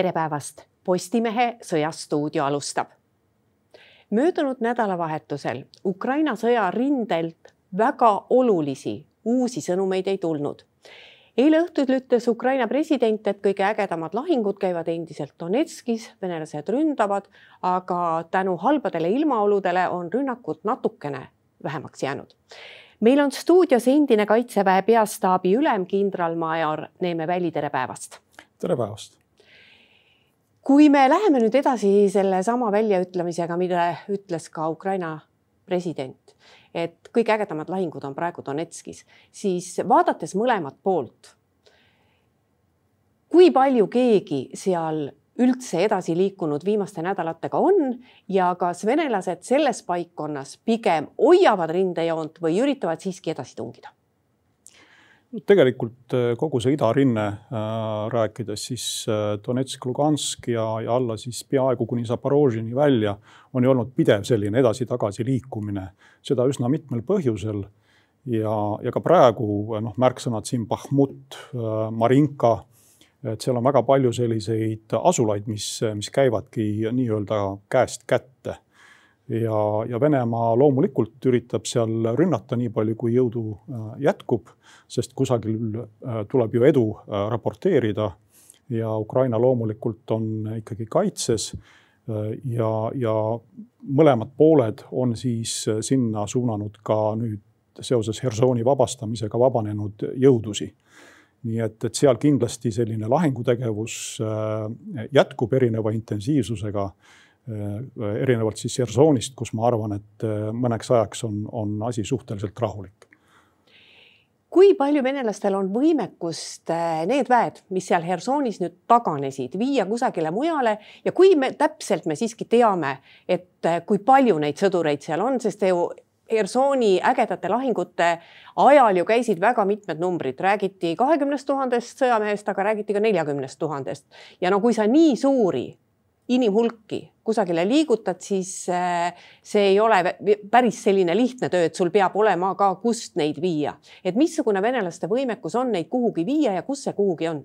tere päevast, Postimehe Sõjastuudio alustab. möödunud nädalavahetusel Ukraina sõja rindelt väga olulisi uusi sõnumeid ei tulnud. eile õhtul ütles Ukraina president, et kõige ägedamad lahingud käivad endiselt Donetskis, venelased ründavad, aga tänu halbadele ilmaoludele on rünnakud natukene vähemaks jäänud meil on stuudios endine Kaitseväe peastaabi ülem kindralmajor Neeme Väli, tere päevast. tere päevast. Kui me läheme nüüd edasi sellesama väljaütlemisega, mida ütles ka Ukraina president, et kõige ägedamad lahingud on praegu Donetskis, siis vaadates mõlemat poolt, kui palju keegi seal üldse edasi liikunud viimaste nädalatega on ja kas venelased selles paikkonnas pigem hoiavad rindejoont või üritavad siiski edasi tungida? Tegelikult äh, kogu see idarinne äh, rääkides, siis äh, Donetsk, Lugansk ja, ja alla siis peaaegu kuni Zaporožini välja on ju olnud pidev selline edasi-tagasi liikumine, seda üsna mitmel põhjusel. ja, ja ka praegu noh, märksõnad siin Bahmut äh,, Marinka et seal on väga palju selliseid asulaid, mis, mis käivadki nii-öelda käest kätte. Ja, ja Venemaa loomulikult üritab seal rünnata nii palju, kui jõudu äh, jätkub, sest kusagil äh, tuleb ju edu äh, raporteerida. ja Ukraina loomulikult on ikkagi kaitses. ja, ja mõlemad pooled on siis sinna suunanud ka nüüd seoses Hersoni vabastamisega vabanenud jõudusi nii et, et seal kindlasti selline lahingutegevus jätkub erineva intensiivsusega. Äh, erinevalt siis Hersonist, kus ma arvan, et äh, mõneks ajaks on, on asi suhteliselt rahulik. Kui palju venelastel on võimekust need väed, mis seal Hersonis nüüd taganesid, viia kusagile mujale? Ja kui me täpselt me siiski teame, et kui palju neid sõdureid seal on, sest ju Hersoni ägedate lahingute ajal ju käisid väga mitmed numbrid, räägiti kahekümnest tuhandest sõjamehest, aga räägiti ka neljakümnest tuhandest. ja no kui sa nii suuri inimhulki kusagile liigutad, siis äh, see ei ole päris selline lihtne töö, et sul peab olema ka, kust neid viia. et missugune venelaste võimekus on neid kuhugi viia ja kus see kuhugi on?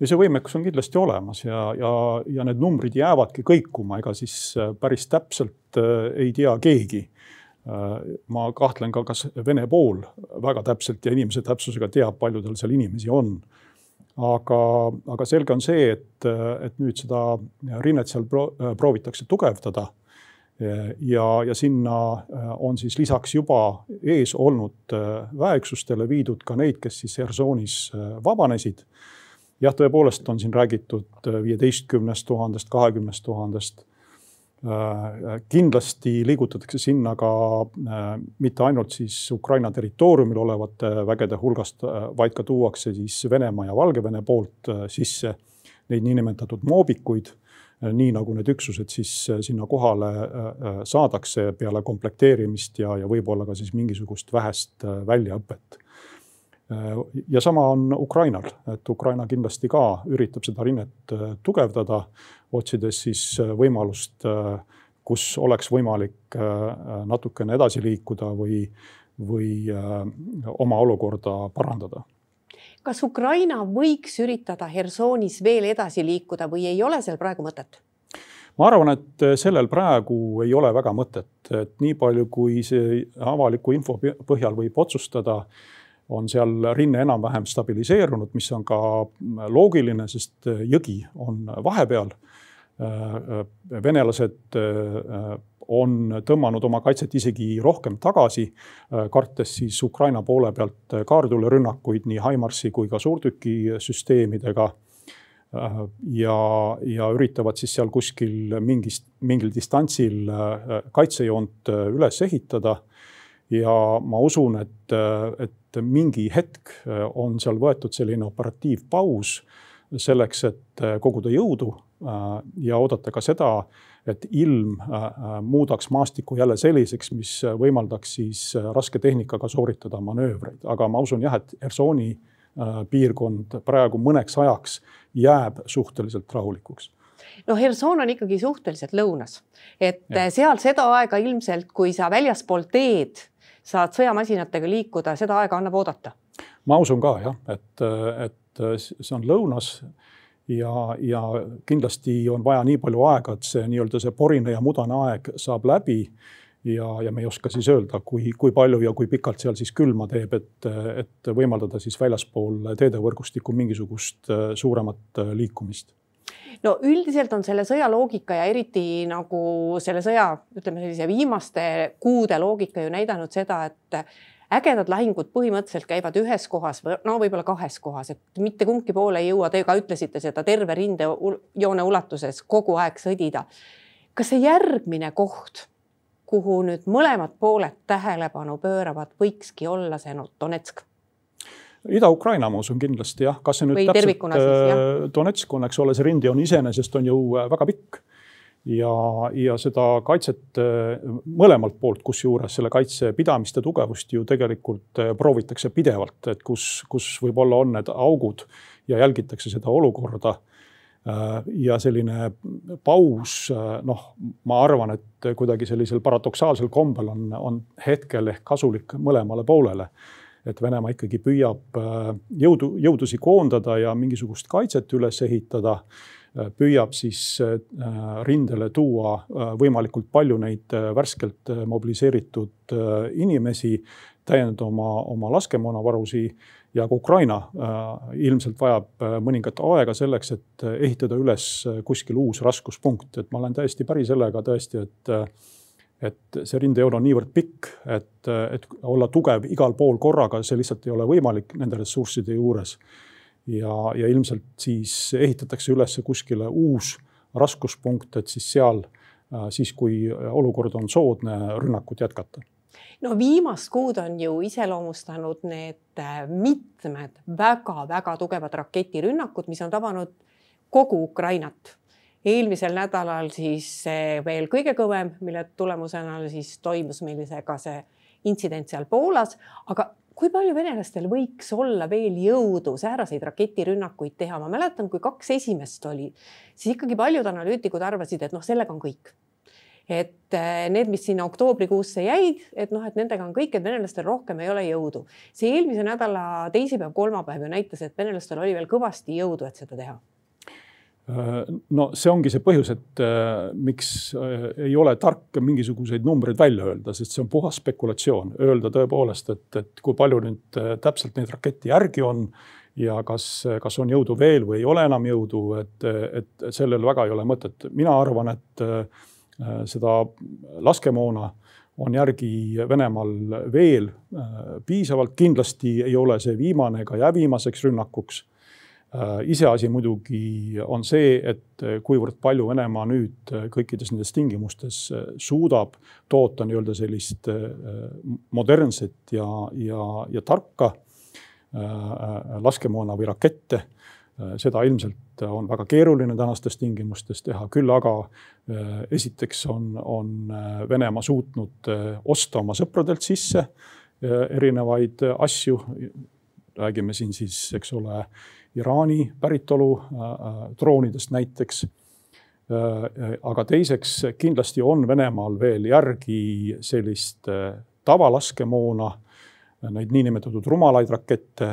ja see võimekus on kindlasti olemas ja, ja, ja need numbrid jäävadki kõikuma, ega siis äh, päris täpselt äh, ei tea keegi ma kahtlen ka, kas Vene pool väga täpselt ja inimese täpsusega teab, palju tal seal inimesi on. Aga, aga selge on see, et, et nüüd seda rinnet seal proovitakse tugevdada. ja, ja sinna on siis lisaks juba ees olnud väeüksustele viidud ka neid, kes siis Hersonis vabanesid. jah, tõepoolest on siin räägitud viieteistkümnest tuhandest, kahekümnest tuhandest Äh, kindlasti liigutatakse sinna ka äh, mitte ainult siis Ukraina territooriumil olevate vägede hulgast, äh, vaid ka tuuakse siis Venemaa ja Valgevene poolt sisse neid niinimetatud moobikuid. nii nagu need üksused siis sinna kohale saadakse peale komplekteerimist ja, ja võib-olla ka siis mingisugust vähest väljaõpet ja sama on Ukrainal, et Ukraina kindlasti ka üritab seda rinnet tugevdada otsides siis äh, võimalust, äh, kus oleks võimalik äh, natukene edasi liikuda või, või oma olukorda parandada kas Ukraina võiks üritada Hersonis veel edasi liikuda või ei ole seal praegu mõtet? ma arvan, et sellel praegu ei ole väga mõtet, et nii palju, kui see avaliku info põhjal võib otsustada, on seal rinne enam-vähem stabiliseerunud, mis on ka loogiline, sest jõgi on vahepeal Äh, äh, venelased äh, on tõmmanud oma kaitset isegi rohkem tagasi, kartes siis Ukraina poole pealt kaartulirünnakuid nii Himarsi kui ka suurtükisüsteemidega. ja, ja üritavad siis seal kuskil mingist, mingil distantsil kaitsejoont üles ehitada. Ja ma usun, et, et mingi hetk on seal võetud selline operatiivpaus selleks, et koguda jõudu Äh, ja oodata ka seda, et ilm äh, äh, muudaks maastiku jälle selliseks, mis võimaldaks siis raske tehnikaga sooritada manöövreid, aga ma usun jah, et Hersoni piirkond praegu mõneks ajaks jääb suhteliselt rahulikuks. No Herson on ikkagi suhteliselt lõunas, et ja. seal seda aega ilmselt, kui sa väljaspool teed saad sõjamasinatega liikuda, seda aega annab oodata. ma usun ka jah, et, et see on lõunas ja, ja kindlasti on vaja nii palju aega, et see nii-öelda see porine ja mudane aeg saab läbi ja, ja me ei oska siis öelda, kui, kui palju ja kui pikalt seal siis külma teeb, et, et võimaldada siis väljaspool teedevõrgustikku mingisugust suuremat liikumist no üldiselt on selle sõja loogika ja eriti nagu selle sõja, ütleme sellise viimaste kuude loogika ju näidanud seda, et ägedad lahingud põhimõtteliselt käivad ühes kohas või no võib-olla kahes kohas, et mitte kumbki pool ei jõua, te ka ütlesite seda terve rindejoone ulatuses kogu aeg sõdida. kas see järgmine koht kuhu nüüd mõlemad pooled tähelepanu pööravad, võikski olla see no, Donetsk? Ida-Ukraina, ma usun kindlasti jah, kas see nüüd Või täpselt? Äh, Donetsk on, eks ole, see rindjoon iseenesest on ju äh, väga pikk ja, ja seda kaitset äh, mõlemalt poolt, kusjuures selle kaitse pidamist ja tugevust ju tegelikult proovitakse pidevalt, et kus, kus võib-olla on need augud ja jälgitakse seda olukorda ja selline paus, noh, ma arvan, et kuidagi sellisel paradoksaalsel kombel on, on hetkel ehk kasulik mõlemale poolele. Et Venemaa ikkagi püüab äh, jõudu, jõudusi koondada ja mingisugust kaitset üles ehitada, püüab siis rindele tuua võimalikult palju neid värskelt mobiliseeritud inimesi, täiendada oma, oma laskemoonavarusi ja ka Ukraina äh, ilmselt vajab äh, mõningat aega selleks, et äh, ehitada üles kuskil uus raskuspunkt, et ma olen täiesti päri sellega tõesti, et et see rindejoon on niivõrd pikk, et, et olla tugev igal pool korraga, see lihtsalt ei ole võimalik nende ressursside juures. ja, ja ilmselt siis ehitatakse üles kuskile uus raskuspunkt, et siis seal, siis kui olukord on soodne, rünnakut jätkata no viimast kuud on ju iseloomustanud need äh, mitmed väga-väga tugevad raketirünnakud, mis on tabanud kogu Ukrainat. Eelmisel nädalal siis veel kõige kõvem, mille tulemusena siis toimus meil see ka see intsident seal Poolas, aga kui palju venelastel võiks olla veel jõudu sääraseid raketirünnakuid teha, ma mäletan, kui kaks esimest oli, siis ikkagi paljud analüütikud arvasid, et noh, sellega on kõik. Et äh, need, mis sinna oktoobrikuusse jäid, et noh, et nendega on kõik, et venelastel rohkem ei ole jõudu. see eelmise nädala teisipäev, kolmapäev ju näitas, et venelastel oli veel kõvasti jõudu, et seda teha no see ongi see põhjus, et äh, miks äh, ei ole tark mingisuguseid numbreid välja öelda, sest see on puhas spekulatsioon, öelda tõepoolest, et, et kui palju nüüd äh, täpselt neid rakette järgi on ja kas, kas on jõudu veel või ei ole enam jõudu, et, et sellel väga ei ole mõtet. mina arvan, et seda laskemoona on järgi Venemaal veel piisavalt, kindlasti ei ole see viimane ega jää viimaseks rünnakuks. Äh, iseasi muidugi on see, et kuivõrd palju Venemaa nüüd kõikides nendes tingimustes suudab toota nii-öelda sellist modernset ja, ja, ja tarka laskemoona või rakette Äh, seda ilmselt on väga keeruline tänastes tingimustes teha, küll aga äh, esiteks on, on äh, Venemaa suutnud osta oma sõpradelt sisse erinevaid asju. räägime siin siis, eks ole, Iraani päritolu droonidest näiteks. aga teiseks kindlasti on Venemaal veel järgi sellist tavalaskemoona, neid niinimetatud rumalaid rakette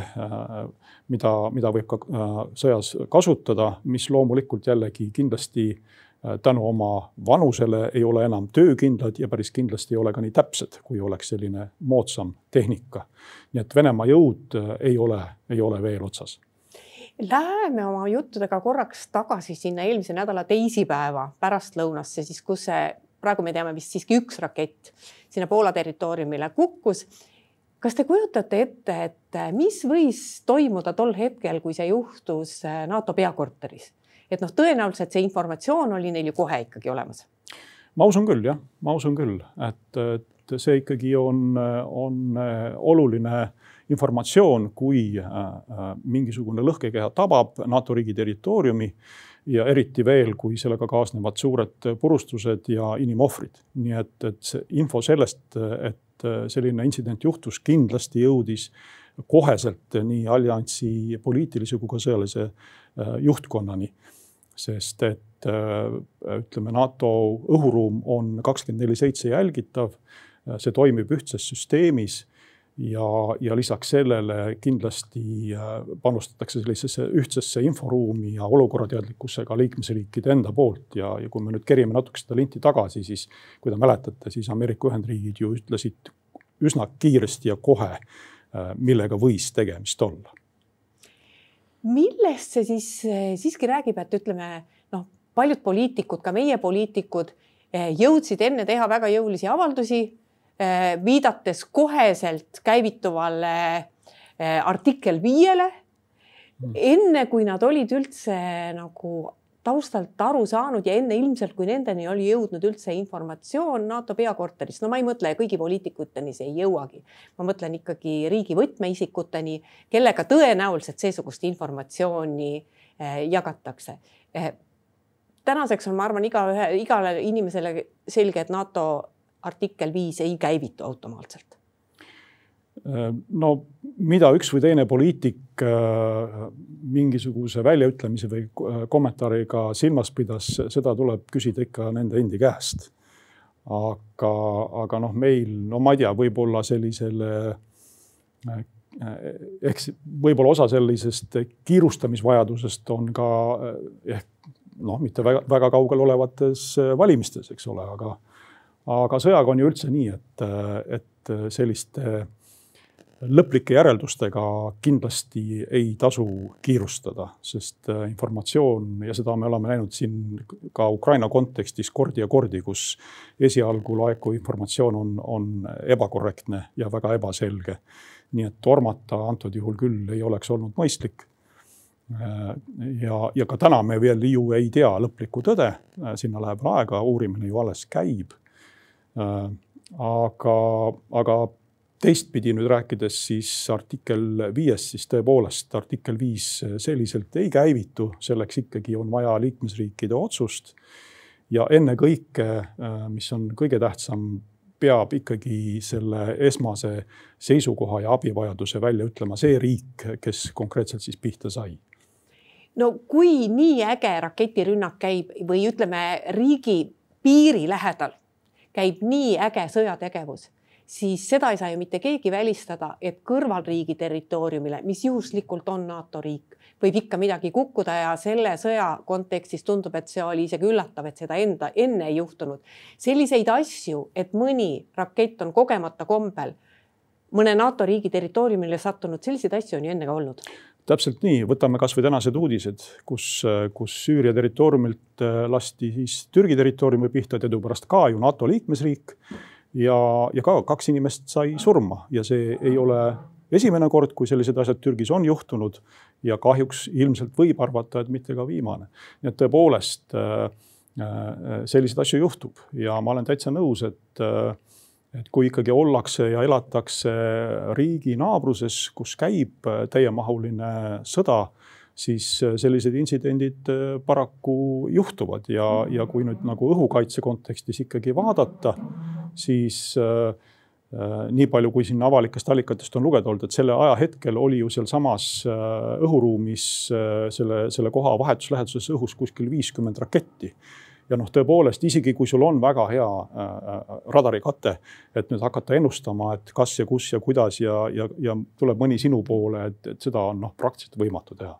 mida, mida võib ka äh, sõjas kasutada, mis loomulikult jällegi kindlasti äh, tänu oma vanusele ei ole enam töökindlad ja päris kindlasti ei ole ka nii täpsed, kui oleks selline moodsam tehnika. nii et Venemaa jõud äh, ei ole, ei ole veel otsas. Läheme oma juttudega korraks tagasi sinna eelmise nädala teisipäeva pärastlõunasse, siis kus see, praegu me teame vist siiski üks rakett sinna Poola territooriumile kukkus kas te kujutate ette, et äh, mis võis toimuda tol hetkel, kui see juhtus äh, NATO peakorteris? et noh, tõenäoliselt see informatsioon oli neil ju kohe ikkagi olemas. ma usun küll jah, ma usun küll, et, et see ikkagi on, on äh, oluline informatsioon, kui mingisugune lõhkekeha tabab NATO riigi territooriumi ja eriti veel, kui sellega kaasnevad suured purustused ja inimohvrid. nii et, et see info sellest, et äh, selline intsident juhtus, kindlasti jõudis koheselt nii alliansi poliitilise kui ka sõjalise äh, juhtkonnani. sest et äh, ütleme, NATO õhuruum on kakskümmend neli seitse jälgitav, see toimib ühtses süsteemis ja, ja lisaks sellele kindlasti äh, panustatakse sellisesse ühtsesse inforuumi ja olukorrateadlikkusega liikmesriikide enda poolt ja, ja kui me nüüd kerime natuke seda linti tagasi, siis kui te mäletate, siis Ameerika Ühendriigid ju ütlesid üsna kiiresti ja kohe, äh, millega võis tegemist olla. millest see siis siiski räägib, et ütleme noh, paljud poliitikud, ka meie poliitikud jõudsid enne teha väga jõulisi avaldusi Eh, viidates koheselt käivituvale eh, artikkel viiele. Hmm. enne kui nad olid üldse nagu taustalt aru saanud ja enne ilmselt, kui nendeni oli jõudnud üldse informatsioon NATO peakorterist, no ma ei mõtle kõigi poliitikuteni, see ei jõuagi. ma mõtlen ikkagi riigi võtmeisikuteni, kellega tõenäoliselt seesugust informatsiooni eh, jagatakse. tänaseks on, ma arvan, igaühe, igale inimesele selge, et NATO artikkel viis ei käivitu automaatselt? no mida üks või teine poliitik äh, mingisuguse väljaütlemise või äh, kommentaariga silmas pidas, seda tuleb küsida ikka nende endi käest. aga, aga noh, meil, no ma ei tea, võib-olla sellisele äh, ehk võib-olla osa sellisest kiirustamisvajadusest on ka ehk noh, mitte väga, väga kaugel olevates valimistes, eks ole, aga aga sõjaga on ju üldse nii, et, et selliste lõplike järeldustega kindlasti ei tasu kiirustada, sest informatsioon ja seda me oleme näinud siin ka Ukraina kontekstis kordi ja kordi, kus esialgu laekuv informatsioon on, on ebakorrektne ja väga ebaselge. nii et tormata antud juhul küll ei oleks olnud mõistlik. Ja, ja ka täna me veel ju ei tea lõplikku tõde, sinna läheb aega, uurimine ju alles käib. Äh, aga, aga teistpidi nüüd rääkides, siis artikkel viies, siis tõepoolest artikkel viis selliselt ei käivitu, selleks ikkagi on vaja liikmesriikide otsust. ja ennekõike, äh, mis on kõige tähtsam, peab ikkagi selle esmase seisukoha ja abivajaduse välja ütlema see riik, kes konkreetselt siis pihta sai no kui nii äge raketirünnak käib või ütleme riigi piiri lähedal käib nii äge sõjategevus, siis seda ei saa ju mitte keegi välistada, et kõrvalriigi territooriumile, mis juhuslikult on NATO riik, võib ikka midagi kukkuda ja selle sõja kontekstis tundub, et see oli isegi üllatav, et seda enda enne ei juhtunud. selliseid asju, et mõni rakett on kogemata kombel mõne NATO riigi territooriumile sattunud, selliseid asju on ju enne ka olnud täpselt nii, võtame kasvõi tänased uudised, kus, kus Süüria territooriumilt äh, lasti siis Türgi territooriumi pihta teadupärast ka ju NATO liikmesriik. ja, ja ka kaks inimest sai surma ja see ei ole esimene kord, kui sellised asjad Türgis on juhtunud ja kahjuks ilmselt võib arvata, et mitte ka viimane. nii et tõepoolest äh, äh, selliseid asju juhtub ja ma olen täitsa nõus, et et kui ikkagi ollakse ja elatakse riigi naabruses, kus käib täiemahuline sõda, siis sellised intsidendid paraku juhtuvad. Ja, ja kui nüüd nagu õhukaitse kontekstis ikkagi vaadata, siis äh, nii palju, kui siin avalikest allikatest on lugeda olnud, et selle ajahetkel oli ju sealsamas õhuruumis selle, selle koha vahetuslähedases õhus kuskil viiskümmend raketti ja noh, tõepoolest isegi kui sul on väga hea äh, äh, radarikate, et nüüd hakata ennustama, et kas ja kus ja kuidas ja, ja, ja tuleb mõni sinu poole, et, et seda on noh, praktiliselt võimatu teha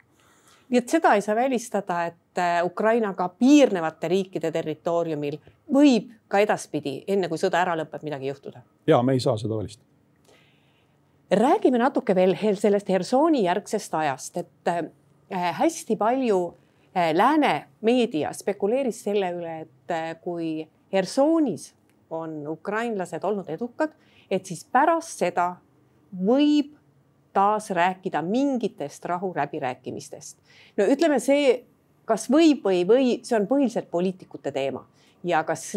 nii et seda ei saa välistada, et äh, Ukrainaga piirnevate riikide territooriumil võib ka edaspidi, enne kui sõda ära lõpeb, midagi juhtuda. ja me ei saa seda välistada. räägime natuke veel sellest Hersoni järgsest ajast, et hästi palju Äh, lääne meedia spekuleeris selle üle, et äh, kui Hersonis on ukrainlased olnud edukad, et siis pärast seda võib taas rääkida mingitest rahuläbirääkimistest. no ütleme, see, kas võib või ei või, see on põhiliselt poliitikute teema ja kas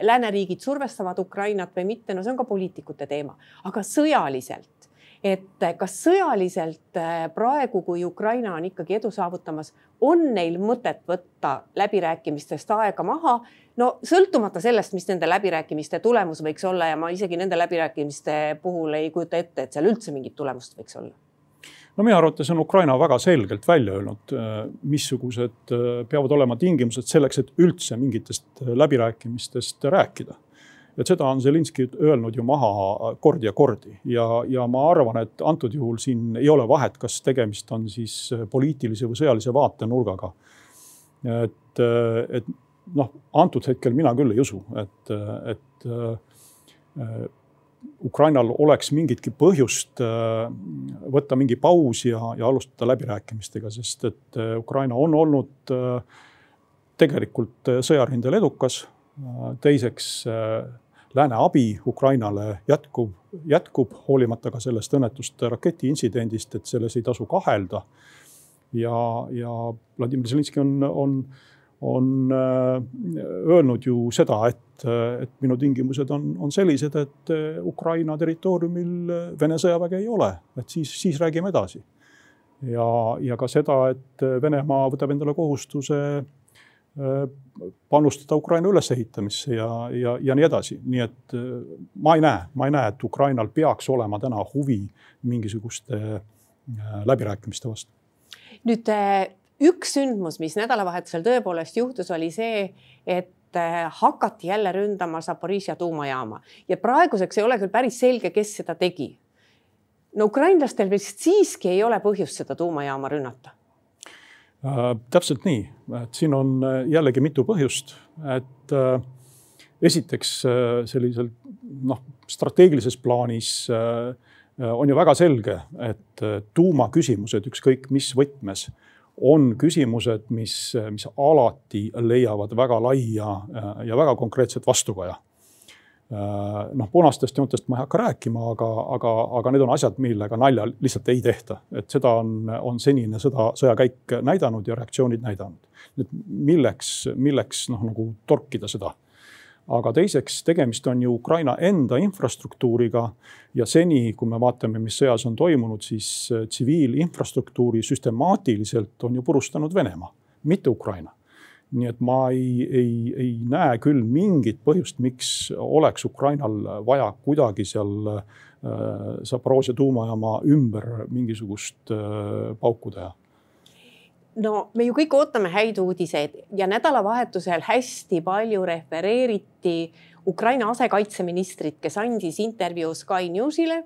lääneriigid survestavad Ukrainat või mitte, no see on ka poliitikute teema, aga sõjaliselt et kas sõjaliselt äh, praegu, kui Ukraina on ikkagi edu saavutamas, on neil mõtet võtta läbirääkimistest aega maha? no sõltumata sellest, mis nende läbirääkimiste tulemus võiks olla ja ma isegi nende läbirääkimiste puhul ei kujuta ette, et seal üldse mingit tulemust võiks olla no minu arvates on Ukraina väga selgelt välja öelnud, äh, missugused äh, peavad olema tingimused selleks, et üldse mingitest läbirääkimistest rääkida et seda on Zelinski öelnud ju maha kordi ja kordi ja, ja ma arvan, et antud juhul siin ei ole vahet, kas tegemist on siis poliitilise või sõjalise vaatenurgaga. et, et noh, antud hetkel mina küll ei usu, et, et äh, Ukrainal oleks mingitki põhjust äh, võtta mingi paus ja, ja alustada läbirääkimistega, sest et äh, Ukraina on olnud tegelikult sõjarindel edukas. teiseks lääne abi Ukrainale jätkub, jätkub hoolimata ka sellest õnnetust raketiintsidendist, et selles ei tasu kahelda. ja, ja Vladimir Zelenskõi on, on, on öelnud ju seda, et, et minu tingimused on, on sellised, et Ukraina territooriumil Vene sõjaväge ei ole, et siis, siis räägime edasi. ja, ja ka seda, et Venemaa võtab endale kohustuse Äh, panustada Ukraina ülesehitamisse ja, ja, ja nii edasi, nii et äh, ma ei näe, ma ei näe, et Ukrainal peaks olema täna huvi mingisuguste äh, läbirääkimiste vastu. nüüd üks sündmus, mis nädalavahetusel tõepoolest juhtus, oli see, et hakati jälle ründama Zaporižžja tuumajaama ja praeguseks ei ole küll päris selge, kes seda tegi. no ukrainlastel vist siiski ei ole põhjust seda tuumajaama rünnata Äh, täpselt nii, et siin on äh, jällegi mitu põhjust, et äh, esiteks sellisel noh, strateegilises plaanis on ju väga selge, et tuumaküsimused, ükskõik mis võtmes, on küsimused, mis, mis alati leiavad väga laia ja väga konkreetset vastukaja. Äh, noh, punastest joontest ma ei hakka rääkima, aga, aga, aga need on asjad, millega nalja lihtsalt ei tehta, et seda on, on senine sõda, sõjakäik näidanud ja reaktsioonid näidanud. nüüd milleks, milleks noh, nagu torkida seda. aga teiseks, tegemist on ju Ukraina enda infrastruktuuriga ja seni, kui me vaatame, mis sõjas on toimunud, siis tsiviilinfrastruktuuri süstemaatiliselt on ju purustanud Venemaa, mitte Ukraina nii et ma ei, ei, ei näe küll mingit põhjust, miks oleks Ukrainal vaja kuidagi seal äh, Zaporožje tuumajaama ümber mingisugust äh, pauku teha. No me ju kõik ootame häid uudiseid ja nädalavahetusel hästi palju refereeriti Ukraina asekaitseministrit, kes andis intervjuu Sky Newsile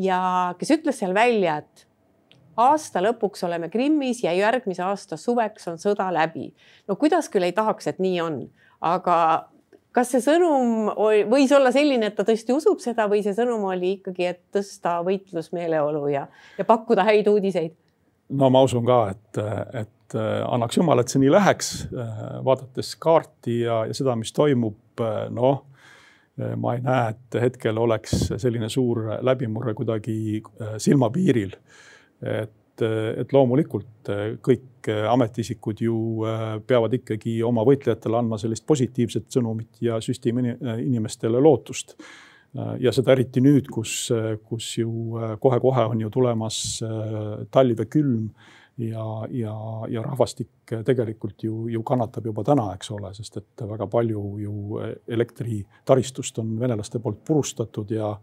ja kes ütles seal välja, et aasta lõpuks oleme Krimmis ja järgmise aasta suveks on sõda läbi. no kuidas küll ei tahaks, et nii on, aga kas see sõnum võis olla selline, et ta tõesti usub seda või see sõnum oli ikkagi, et tõsta võitlusmeeleolu ja, ja pakkuda häid uudiseid? no ma usun ka, et, et annaks jumal, et see nii läheks. vaadates kaarti ja, ja seda, mis toimub, noh ma ei näe, et hetkel oleks selline suur läbimurre kuidagi silmapiiril et, et loomulikult kõik ametiisikud ju äh, peavad ikkagi oma võitlejatele andma sellist positiivset sõnumit ja süstima inimestele lootust. Ja seda eriti nüüd, kus, kus ju kohe-kohe on ju tulemas talv ja külm ja, ja, ja rahvastik tegelikult ju, ju kannatab juba täna, eks ole, sest et väga palju ju elektritaristust on venelaste poolt purustatud ja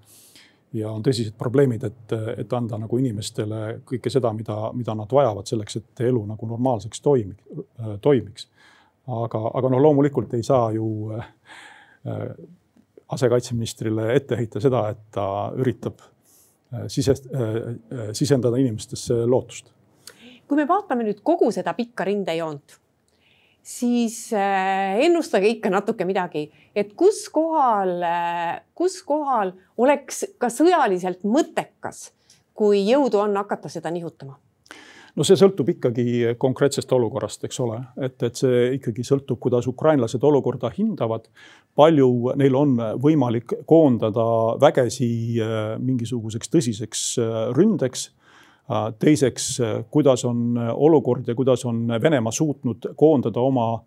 ja on tõsised probleemid, et, et anda nagu inimestele kõike seda, mida, mida nad vajavad selleks, et elu nagu normaalseks toimiks, toimiks. aga, aga noh, loomulikult ei saa ju äh, asekaitseministrile ette heita seda, et ta üritab äh, sisest, äh, sisendada inimestesse lootust. kui me vaatame nüüd kogu seda pikka rindejoont siis äh, ennustage ikka natuke midagi, et kus kohal, äh, kus kohal oleks ka sõjaliselt mõttekas, kui jõudu on hakata seda nihutama? No see sõltub ikkagi konkreetsest olukorrast, eks ole, et, et see ikkagi sõltub, kuidas ukrainlased olukorda hindavad. palju neil on võimalik koondada vägesi äh, mingisuguseks tõsiseks ründeks teiseks, äh, kuidas on äh, olukord ja kuidas on Venemaa suutnud koondada oma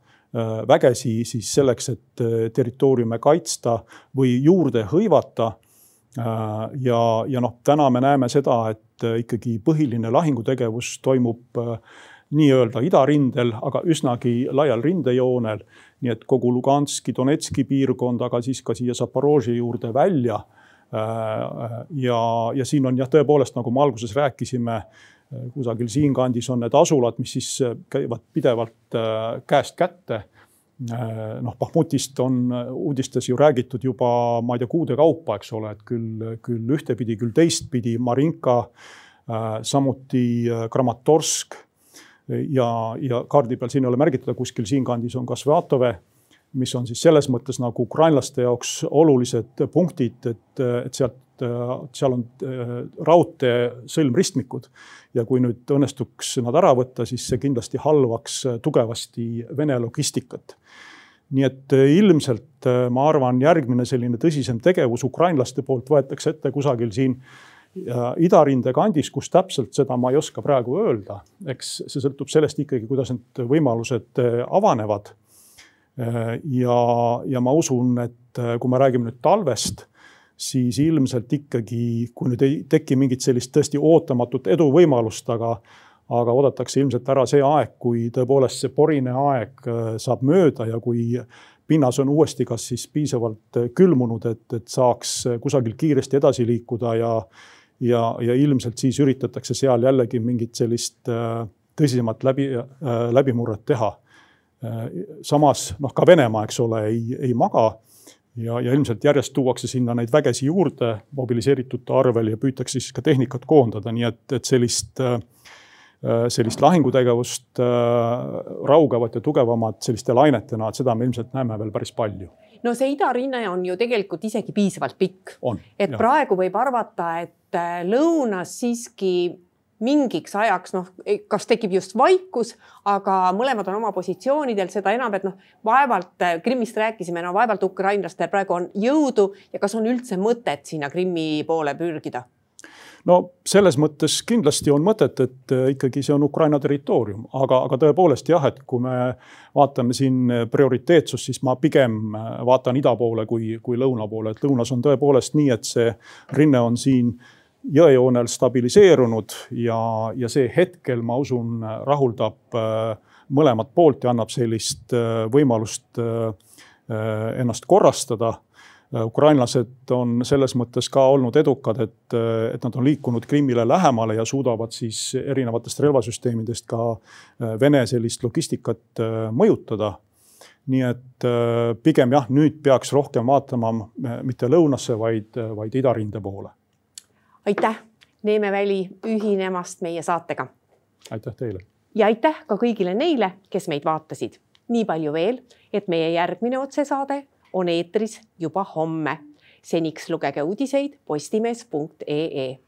vägesi siis selleks, et territooriume kaitsta või juurde hõivata. ja, ja noh, täna me näeme seda, et ikkagi põhiline lahingutegevus toimub nii-öelda idarindel, aga üsnagi laial rindejoonel. nii et kogu Luganski, Donetski piirkond, aga siis ka siia Zaporožje juurde välja Äh, ja, ja siin on jah, tõepoolest, nagu me alguses rääkisime, äh, kusagil siinkandis on need asulad, mis siis äh, käivad pidevalt käest kätte. noh, Bahmutist on uudistes ju räägitud juba, ma ei tea, kuude kaupa, eks ole, et küll, küll ühtepidi, küll teistpidi, Marinka, samuti Kramatorsk ja, ja kaardi peal siin ei ole märgitud, kuskil siinkandis on ka Svatove, mis on siis selles mõttes nagu ukrainlaste jaoks olulised punktid, et, et sealt, seal on äh, raudtee sõlmristmikud. ja kui nüüd õnnestuks nad ära võtta, siis see kindlasti halvaks tugevasti Vene logistikat nii et äh, ilmselt äh, ma arvan, järgmine selline tõsisem tegevus ukrainlaste poolt võetakse ette kusagil siin idarinde kandis, kus täpselt seda ma ei oska praegu öelda, eks see sõltub sellest ikkagi, kuidas need võimalused avanevad. Äh, ja, ja ma usun, et äh, kui me räägime nüüd talvest, siis ilmselt ikkagi, kui nüüd ei teki mingit sellist tõesti ootamatut eduvõimalust, aga aga oodatakse ilmselt ära see aeg, kui tõepoolest see porine aeg saab mööda ja kui pinnas on uuesti kas siis piisavalt külmunud, et, et saaks kusagil kiiresti edasi liikuda ja ja, ja ilmselt siis üritatakse seal jällegi mingit sellist äh, tõsisemat läbi, äh, läbimurret teha. Äh, samas noh, ka Venemaa, eks ole, ei, ei maga ja, ja ilmselt järjest tuuakse sinna neid vägesi juurde mobiliseeritute arvel ja püütakse siis ka tehnikat koondada, nii et, et sellist sellist lahingutegevust, raugevat ja tugevamat selliste lainetena, et seda me ilmselt näeme veel päris palju no see idarinne on ju tegelikult isegi piisavalt pikk. et jah. praegu võib arvata, et äh, lõunas siiski mingiks ajaks noh, kas tekib just vaikus, aga mõlemad on oma positsioonidel, seda enam, et noh, vaevalt äh, Krimmist rääkisime, no vaevalt ukrainlastel praegu on jõudu ja kas on üldse mõtet sinna Krimmi poole pürgida? No selles mõttes kindlasti on mõtet, et äh, ikkagi see on Ukraina territoorium, aga, aga tõepoolest jah, et kui me vaatame siin prioriteetsust, siis ma pigem äh, vaatan ida poole kui, kui lõuna poole, et lõunas on tõepoolest nii, et see rinne on siin jõejoonel stabiliseerunud ja, ja see hetkel, ma usun, rahuldab äh, mõlemat poolt ja annab sellist võimalust ennast korrastada Äh, ukrainlased on selles mõttes ka olnud edukad, et, äh, et nad on liikunud Krimmile lähemale ja suudavad siis erinevatest relvasüsteemidest ka äh, Vene sellist logistikat mõjutada. nii et pigem jah, nüüd peaks rohkem vaatama mitte lõunasse, vaid, vaid idarinde poole. Aitäh, Neeme Väli, ühinemast meie saatega. aitäh teile. ja aitäh ka kõigile neile, kes meid vaatasid. nii palju veel, et meie järgmine otsesaade on eetris juba homme. seniks lugege uudiseid postimees.ee